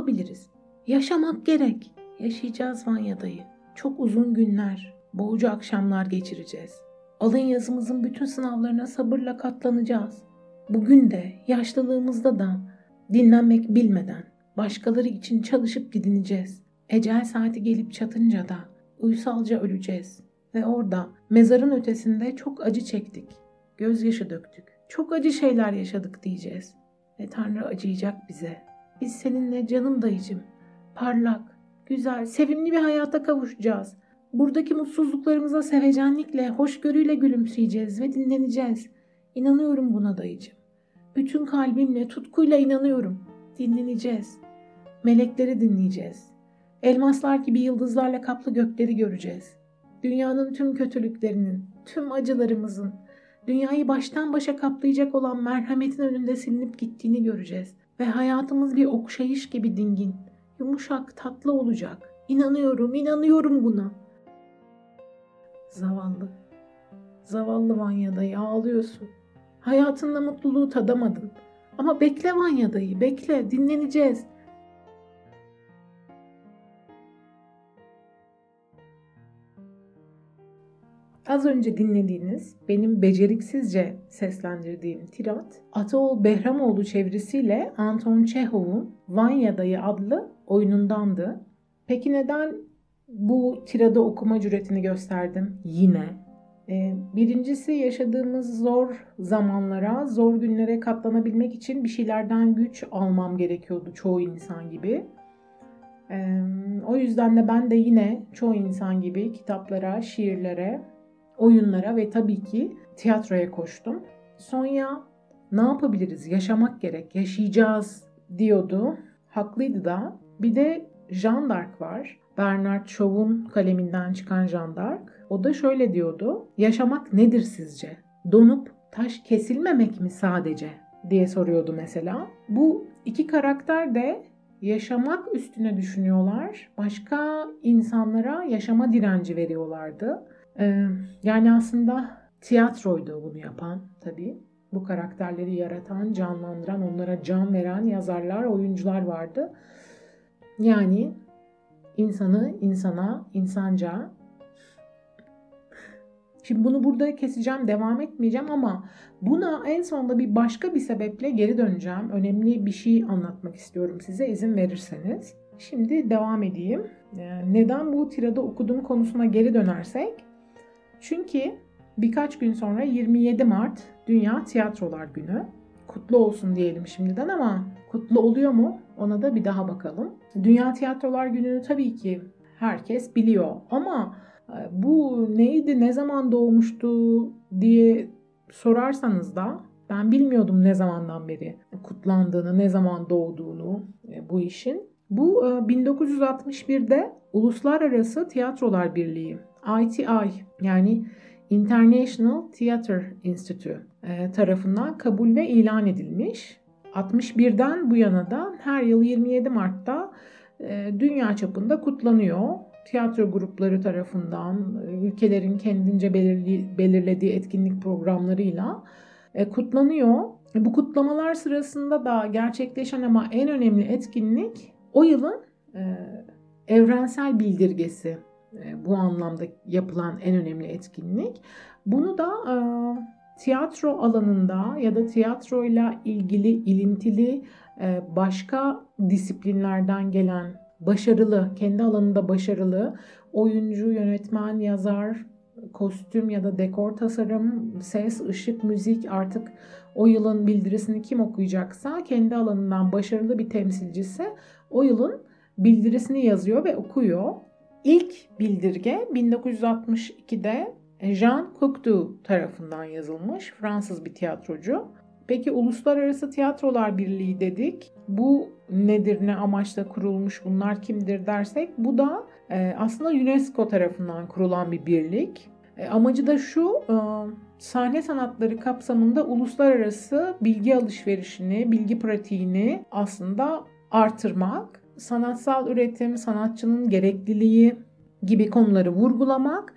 yapabiliriz? Yaşamak gerek. Yaşayacağız Vanya'dayı. Çok uzun günler, boğucu akşamlar geçireceğiz. Alın yazımızın bütün sınavlarına sabırla katlanacağız. Bugün de, yaşlılığımızda da dinlenmek bilmeden başkaları için çalışıp didineceğiz. Ecel saati gelip çatınca da uysalca öleceğiz. Ve orada mezarın ötesinde çok acı çektik. Gözyaşı döktük. Çok acı şeyler yaşadık diyeceğiz. Ve Tanrı acıyacak bize. Biz seninle canım dayıcım, parlak, güzel, sevimli bir hayata kavuşacağız. Buradaki mutsuzluklarımıza sevecenlikle, hoşgörüyle gülümseyeceğiz ve dinleneceğiz. İnanıyorum buna dayıcım. Bütün kalbimle, tutkuyla inanıyorum. Dinleneceğiz. Melekleri dinleyeceğiz. Elmaslar gibi yıldızlarla kaplı gökleri göreceğiz. Dünyanın tüm kötülüklerinin, tüm acılarımızın, dünyayı baştan başa kaplayacak olan merhametin önünde silinip gittiğini göreceğiz. Ve hayatımız bir okşayış gibi dingin, yumuşak, tatlı olacak. İnanıyorum, inanıyorum buna. Zavallı, zavallı Vanya'dayı ağlıyorsun. Hayatında mutluluğu tadamadın. Ama bekle Vanya'dayı, bekle, dinleneceğiz. Az önce dinlediğiniz benim beceriksizce seslendirdiğim tirat Ataol Behramoğlu çevirisiyle Anton Çehov'un Vanya'dayı adlı oyunundandı. Peki neden bu tiradı okuma cüretini gösterdim yine? Ee, birincisi yaşadığımız zor zamanlara, zor günlere katlanabilmek için bir şeylerden güç almam gerekiyordu çoğu insan gibi. Ee, o yüzden de ben de yine çoğu insan gibi kitaplara, şiirlere, oyunlara ve tabii ki tiyatroya koştum. Sonya ne yapabiliriz? Yaşamak gerek, yaşayacağız diyordu. Haklıydı da. Bir de Jean d'Arc var. Bernard Shaw'un kaleminden çıkan Jean d'Arc. O da şöyle diyordu. Yaşamak nedir sizce? Donup taş kesilmemek mi sadece? diye soruyordu mesela. Bu iki karakter de yaşamak üstüne düşünüyorlar. Başka insanlara yaşama direnci veriyorlardı. Ee, yani aslında tiyatroydu bunu yapan tabii. Bu karakterleri yaratan, canlandıran, onlara can veren yazarlar, oyuncular vardı. Yani insanı insana, insanca. Şimdi bunu burada keseceğim, devam etmeyeceğim ama buna en sonunda bir başka bir sebeple geri döneceğim. Önemli bir şey anlatmak istiyorum size izin verirseniz. Şimdi devam edeyim. Ee, neden bu tirada okudum konusuna geri dönersek çünkü birkaç gün sonra 27 Mart Dünya Tiyatrolar Günü. Kutlu olsun diyelim şimdiden ama kutlu oluyor mu? Ona da bir daha bakalım. Dünya Tiyatrolar Günü'nü tabii ki herkes biliyor ama e, bu neydi, ne zaman doğmuştu diye sorarsanız da ben bilmiyordum ne zamandan beri kutlandığını, ne zaman doğduğunu e, bu işin. Bu 1961'de e, Uluslararası Tiyatrolar Birliği ITI yani International Theatre Institute e, tarafından kabul ve ilan edilmiş. 61'den bu yana da her yıl 27 Mart'ta e, dünya çapında kutlanıyor. Tiyatro grupları tarafından, e, ülkelerin kendince belirlediği etkinlik programlarıyla kutlanıyor. Bu kutlamalar sırasında da gerçekleşen ama en önemli etkinlik o yılın evrensel bildirgesi bu anlamda yapılan en önemli etkinlik. Bunu da e, tiyatro alanında ya da tiyatroyla ilgili ilintili e, başka disiplinlerden gelen başarılı, kendi alanında başarılı oyuncu, yönetmen, yazar, kostüm ya da dekor tasarım, ses, ışık, müzik artık o yılın bildirisini kim okuyacaksa kendi alanından başarılı bir temsilcisi o yılın bildirisini yazıyor ve okuyor. İlk bildirge 1962'de Jean Cocteau tarafından yazılmış Fransız bir tiyatrocu. Peki Uluslararası Tiyatrolar Birliği dedik. Bu nedir, ne amaçla kurulmuş, bunlar kimdir dersek bu da e, aslında UNESCO tarafından kurulan bir birlik. E, amacı da şu, e, sahne sanatları kapsamında uluslararası bilgi alışverişini, bilgi pratiğini aslında artırmak sanatsal üretim, sanatçının gerekliliği gibi konuları vurgulamak,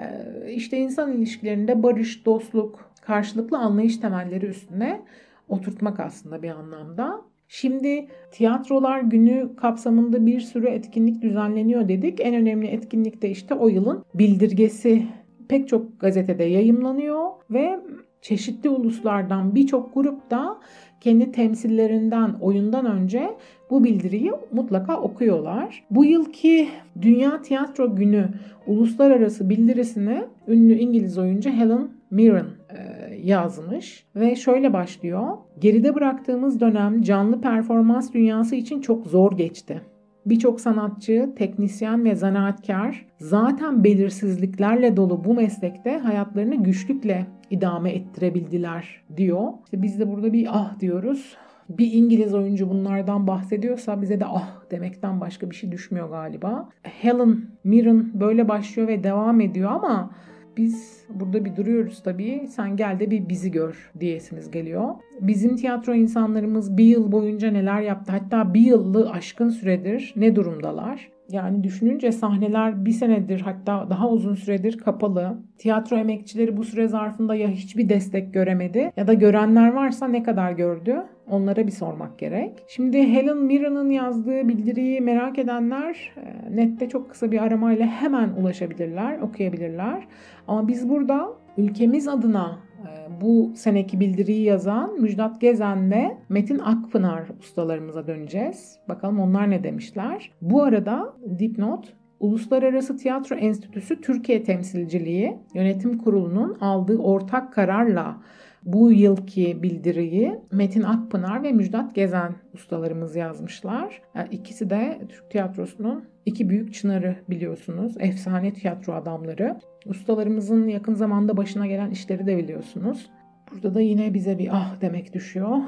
e, işte insan ilişkilerinde barış, dostluk, karşılıklı anlayış temelleri üstüne oturtmak aslında bir anlamda. Şimdi tiyatrolar günü kapsamında bir sürü etkinlik düzenleniyor dedik. En önemli etkinlik de işte o yılın bildirgesi pek çok gazetede yayımlanıyor ve çeşitli uluslardan birçok grup da kendi temsillerinden oyundan önce bu bildiriyi mutlaka okuyorlar. Bu yılki Dünya Tiyatro Günü uluslararası bildirisini ünlü İngiliz oyuncu Helen Mirren e, yazmış ve şöyle başlıyor. Geride bıraktığımız dönem canlı performans dünyası için çok zor geçti. Birçok sanatçı, teknisyen ve zanaatkar zaten belirsizliklerle dolu bu meslekte hayatlarını güçlükle idame ettirebildiler diyor. İşte biz de burada bir ah diyoruz. Bir İngiliz oyuncu bunlardan bahsediyorsa bize de ah demekten başka bir şey düşmüyor galiba. Helen Mirren böyle başlıyor ve devam ediyor ama biz burada bir duruyoruz tabii. Sen gel de bir bizi gör diyesiniz geliyor. Bizim tiyatro insanlarımız bir yıl boyunca neler yaptı? Hatta bir yıllı aşkın süredir ne durumdalar? Yani düşününce sahneler bir senedir hatta daha uzun süredir kapalı. Tiyatro emekçileri bu süre zarfında ya hiçbir destek göremedi ya da görenler varsa ne kadar gördü? Onlara bir sormak gerek. Şimdi Helen Mirren'ın yazdığı bildiriyi merak edenler e, nette çok kısa bir aramayla hemen ulaşabilirler, okuyabilirler. Ama biz burada ülkemiz adına e, bu seneki bildiriyi yazan Müjdat Gezen ve Metin Akpınar ustalarımıza döneceğiz. Bakalım onlar ne demişler. Bu arada dipnot Uluslararası Tiyatro Enstitüsü Türkiye Temsilciliği Yönetim Kurulu'nun aldığı ortak kararla bu yılki bildiriyi Metin Akpınar ve Müjdat Gezen ustalarımız yazmışlar. Yani ikisi de Türk tiyatrosunun iki büyük çınarı biliyorsunuz. Efsane tiyatro adamları. Ustalarımızın yakın zamanda başına gelen işleri de biliyorsunuz. Burada da yine bize bir ah demek düşüyor.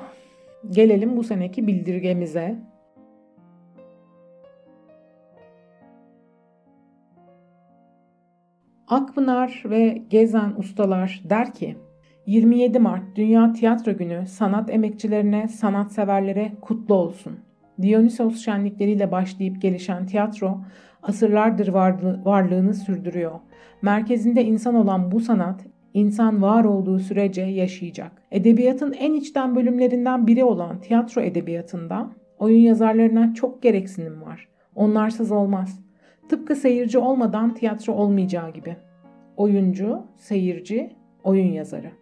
Gelelim bu seneki bildirgemize. Akpınar ve Gezen ustalar der ki 27 Mart Dünya Tiyatro Günü sanat emekçilerine, sanatseverlere kutlu olsun. Dionysos şenlikleriyle başlayıp gelişen tiyatro asırlardır varlığını sürdürüyor. Merkezinde insan olan bu sanat insan var olduğu sürece yaşayacak. Edebiyatın en içten bölümlerinden biri olan tiyatro edebiyatında oyun yazarlarına çok gereksinim var. Onlarsız olmaz. Tıpkı seyirci olmadan tiyatro olmayacağı gibi. Oyuncu, seyirci, oyun yazarı.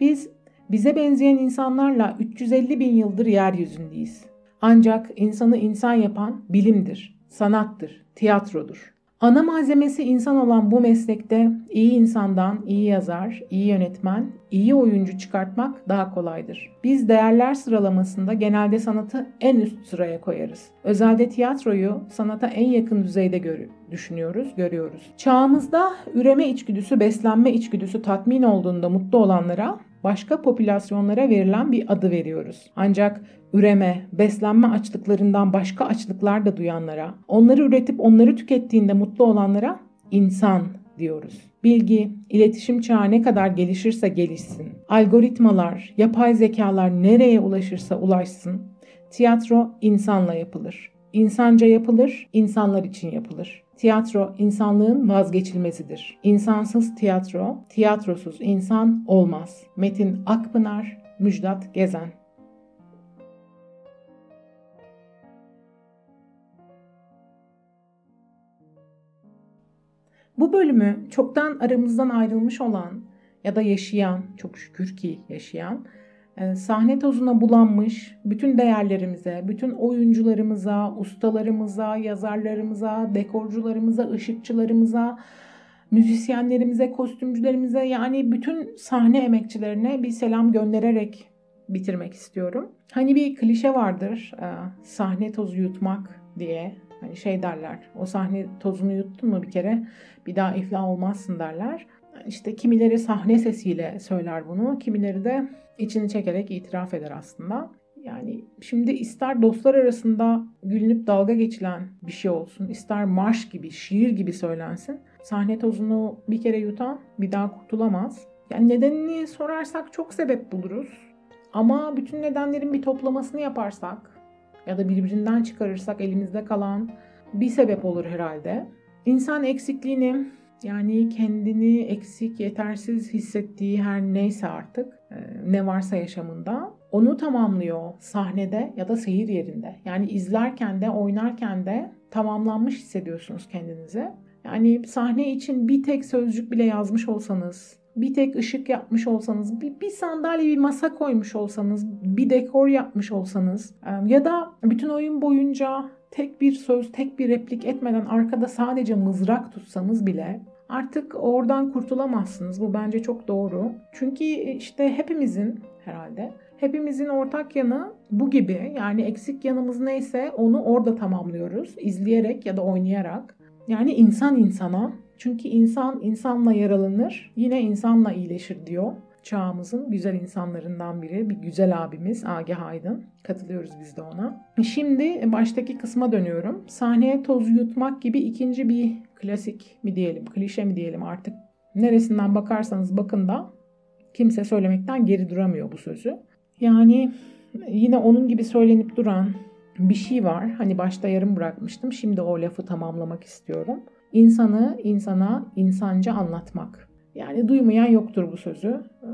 Biz bize benzeyen insanlarla 350 bin yıldır yeryüzündeyiz. Ancak insanı insan yapan bilimdir, sanattır, tiyatrodur. Ana malzemesi insan olan bu meslekte iyi insandan iyi yazar, iyi yönetmen, iyi oyuncu çıkartmak daha kolaydır. Biz değerler sıralamasında genelde sanatı en üst sıraya koyarız. Özelde tiyatroyu sanata en yakın düzeyde görü düşünüyoruz, görüyoruz. Çağımızda üreme içgüdüsü, beslenme içgüdüsü tatmin olduğunda mutlu olanlara başka popülasyonlara verilen bir adı veriyoruz. Ancak üreme, beslenme açlıklarından başka açlıklar da duyanlara, onları üretip onları tükettiğinde mutlu olanlara insan diyoruz. Bilgi, iletişim çağı ne kadar gelişirse gelişsin, algoritmalar, yapay zekalar nereye ulaşırsa ulaşsın, tiyatro insanla yapılır. İnsanca yapılır, insanlar için yapılır. Tiyatro insanlığın vazgeçilmezidir. İnsansız tiyatro, tiyatrosuz insan olmaz. Metin Akpınar, Müjdat Gezen Bu bölümü çoktan aramızdan ayrılmış olan ya da yaşayan, çok şükür ki yaşayan sahne tozuna bulanmış bütün değerlerimize, bütün oyuncularımıza, ustalarımıza, yazarlarımıza, dekorcularımıza, ışıkçılarımıza, müzisyenlerimize, kostümcülerimize yani bütün sahne emekçilerine bir selam göndererek bitirmek istiyorum. Hani bir klişe vardır e, sahne tozu yutmak diye. Hani şey derler o sahne tozunu yuttun mu bir kere bir daha iflah olmazsın derler. İşte kimileri sahne sesiyle söyler bunu, kimileri de içini çekerek itiraf eder aslında. Yani şimdi ister dostlar arasında gülünüp dalga geçilen bir şey olsun, ister marş gibi, şiir gibi söylensin. Sahne tozunu bir kere yutan bir daha kurtulamaz. Yani nedenini sorarsak çok sebep buluruz. Ama bütün nedenlerin bir toplamasını yaparsak ya da birbirinden çıkarırsak elimizde kalan bir sebep olur herhalde. İnsan eksikliğini Yani kendini eksik, yetersiz hissettiği her neyse artık e, ne varsa yaşamında onu tamamlıyor sahnede ya da seyir yerinde. Yani izlerken de oynarken de tamamlanmış hissediyorsunuz kendinizi. Yani sahne için bir tek sözcük bile yazmış olsanız, bir tek ışık yapmış olsanız, bir, bir sandalye, bir masa koymuş olsanız, bir dekor yapmış olsanız ya da bütün oyun boyunca tek bir söz, tek bir replik etmeden arkada sadece mızrak tutsanız bile artık oradan kurtulamazsınız. Bu bence çok doğru. Çünkü işte hepimizin herhalde hepimizin ortak yanı bu gibi. Yani eksik yanımız neyse onu orada tamamlıyoruz. izleyerek ya da oynayarak. Yani insan insana. Çünkü insan insanla yaralanır, yine insanla iyileşir diyor çağımızın güzel insanlarından biri. Bir güzel abimiz Agah Aydın. Katılıyoruz biz de ona. Şimdi baştaki kısma dönüyorum. Sahneye toz yutmak gibi ikinci bir klasik mi diyelim, klişe mi diyelim artık. Neresinden bakarsanız bakın da kimse söylemekten geri duramıyor bu sözü. Yani yine onun gibi söylenip duran bir şey var. Hani başta yarım bırakmıştım. Şimdi o lafı tamamlamak istiyorum. İnsanı insana insanca anlatmak. Yani duymayan yoktur bu sözü. Ee,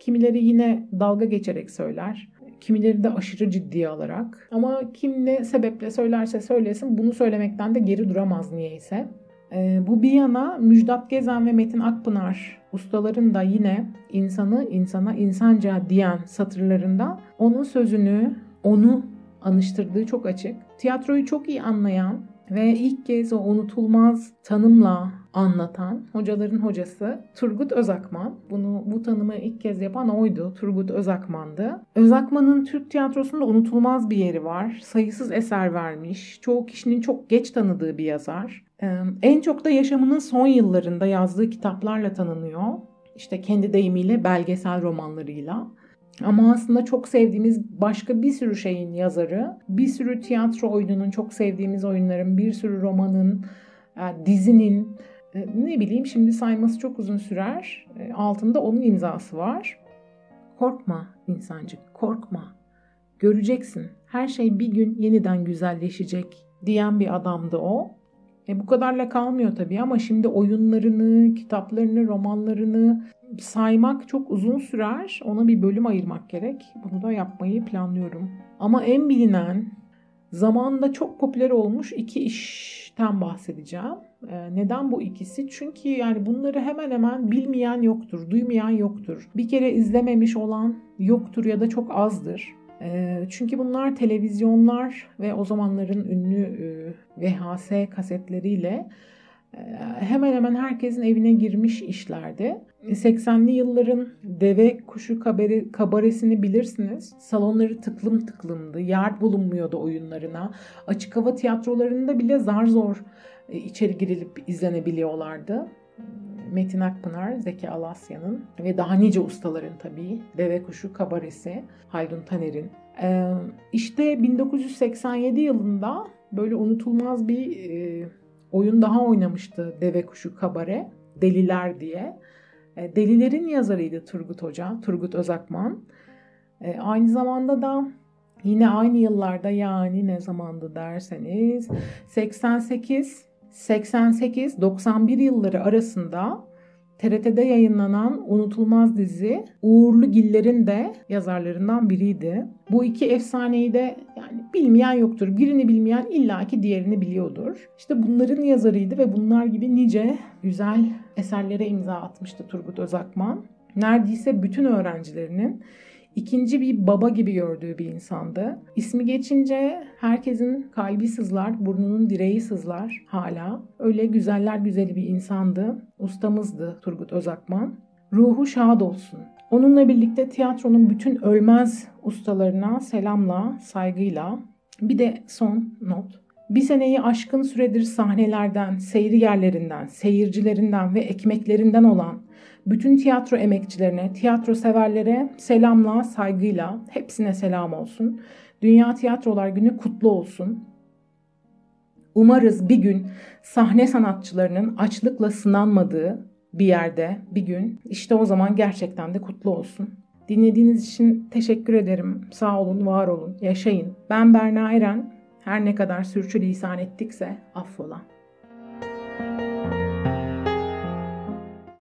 kimileri yine dalga geçerek söyler. Kimileri de aşırı ciddiye alarak. Ama kim ne sebeple söylerse söylesin bunu söylemekten de geri duramaz niyeyse. Ee, bu bir yana Müjdat Gezen ve Metin Akpınar ustaların da yine insanı insana insanca diyen satırlarında onun sözünü, onu anıştırdığı çok açık. Tiyatroyu çok iyi anlayan ve ilk kez o unutulmaz tanımla anlatan hocaların hocası Turgut Özakman. Bunu bu tanımı ilk kez yapan oydu. Turgut Özakman'dı. Özakman'ın Türk tiyatrosunda unutulmaz bir yeri var. Sayısız eser vermiş. Çoğu kişinin çok geç tanıdığı bir yazar. En çok da yaşamının son yıllarında yazdığı kitaplarla tanınıyor. İşte kendi deyimiyle belgesel romanlarıyla. Ama aslında çok sevdiğimiz başka bir sürü şeyin yazarı, bir sürü tiyatro oyununun, çok sevdiğimiz oyunların, bir sürü romanın, dizinin, ne bileyim şimdi sayması çok uzun sürer. E, altında onun imzası var. Korkma insancık, korkma. Göreceksin. Her şey bir gün yeniden güzelleşecek diyen bir adamdı o. E bu kadarla kalmıyor tabii ama şimdi oyunlarını, kitaplarını, romanlarını saymak çok uzun sürer. Ona bir bölüm ayırmak gerek. Bunu da yapmayı planlıyorum. Ama en bilinen, zamanında çok popüler olmuş iki işten bahsedeceğim. Ee, neden bu ikisi? Çünkü yani bunları hemen hemen bilmeyen yoktur, duymayan yoktur. Bir kere izlememiş olan yoktur ya da çok azdır. Ee, çünkü bunlar televizyonlar ve o zamanların ünlü e, VHS kasetleriyle hemen hemen herkesin evine girmiş işlerdi. 80'li yılların deve kuşu kabare, kabaresini bilirsiniz. Salonları tıklım tıklımdı. Yer bulunmuyordu oyunlarına. Açık hava tiyatrolarında bile zar zor e, içeri girilip izlenebiliyorlardı. Metin Akpınar, Zeki Alasya'nın ve daha nice ustaların tabii Deve Kuşu Kabaresi, Haldun Taner'in. Ee, işte 1987 yılında böyle unutulmaz bir e, oyun daha oynamıştı Deve Kuşu Kabare, Deliler diye. E, Delilerin yazarıydı Turgut Hoca, Turgut Özakman. E, aynı zamanda da yine aynı yıllarda yani ne zamandı derseniz 88 88-91 yılları arasında TRT'de yayınlanan unutulmaz dizi Uğurlu Giller'in de yazarlarından biriydi. Bu iki efsaneyi de yani bilmeyen yoktur. Birini bilmeyen illaki diğerini biliyordur. İşte bunların yazarıydı ve bunlar gibi nice güzel eserlere imza atmıştı Turgut Özakman. Neredeyse bütün öğrencilerinin ikinci bir baba gibi gördüğü bir insandı. İsmi geçince herkesin kalbi sızlar, burnunun direği sızlar hala. Öyle güzeller güzeli bir insandı. Ustamızdı Turgut Özakman. Ruhu şad olsun. Onunla birlikte tiyatronun bütün ölmez ustalarına selamla, saygıyla. Bir de son not. Bir seneyi aşkın süredir sahnelerden, seyir yerlerinden, seyircilerinden ve ekmeklerinden olan bütün tiyatro emekçilerine, tiyatro severlere selamla, saygıyla hepsine selam olsun. Dünya Tiyatrolar Günü kutlu olsun. Umarız bir gün sahne sanatçılarının açlıkla sınanmadığı bir yerde bir gün işte o zaman gerçekten de kutlu olsun. Dinlediğiniz için teşekkür ederim. Sağ olun, var olun, yaşayın. Ben Berna Eren. Her ne kadar sürçülisan ettikse affola.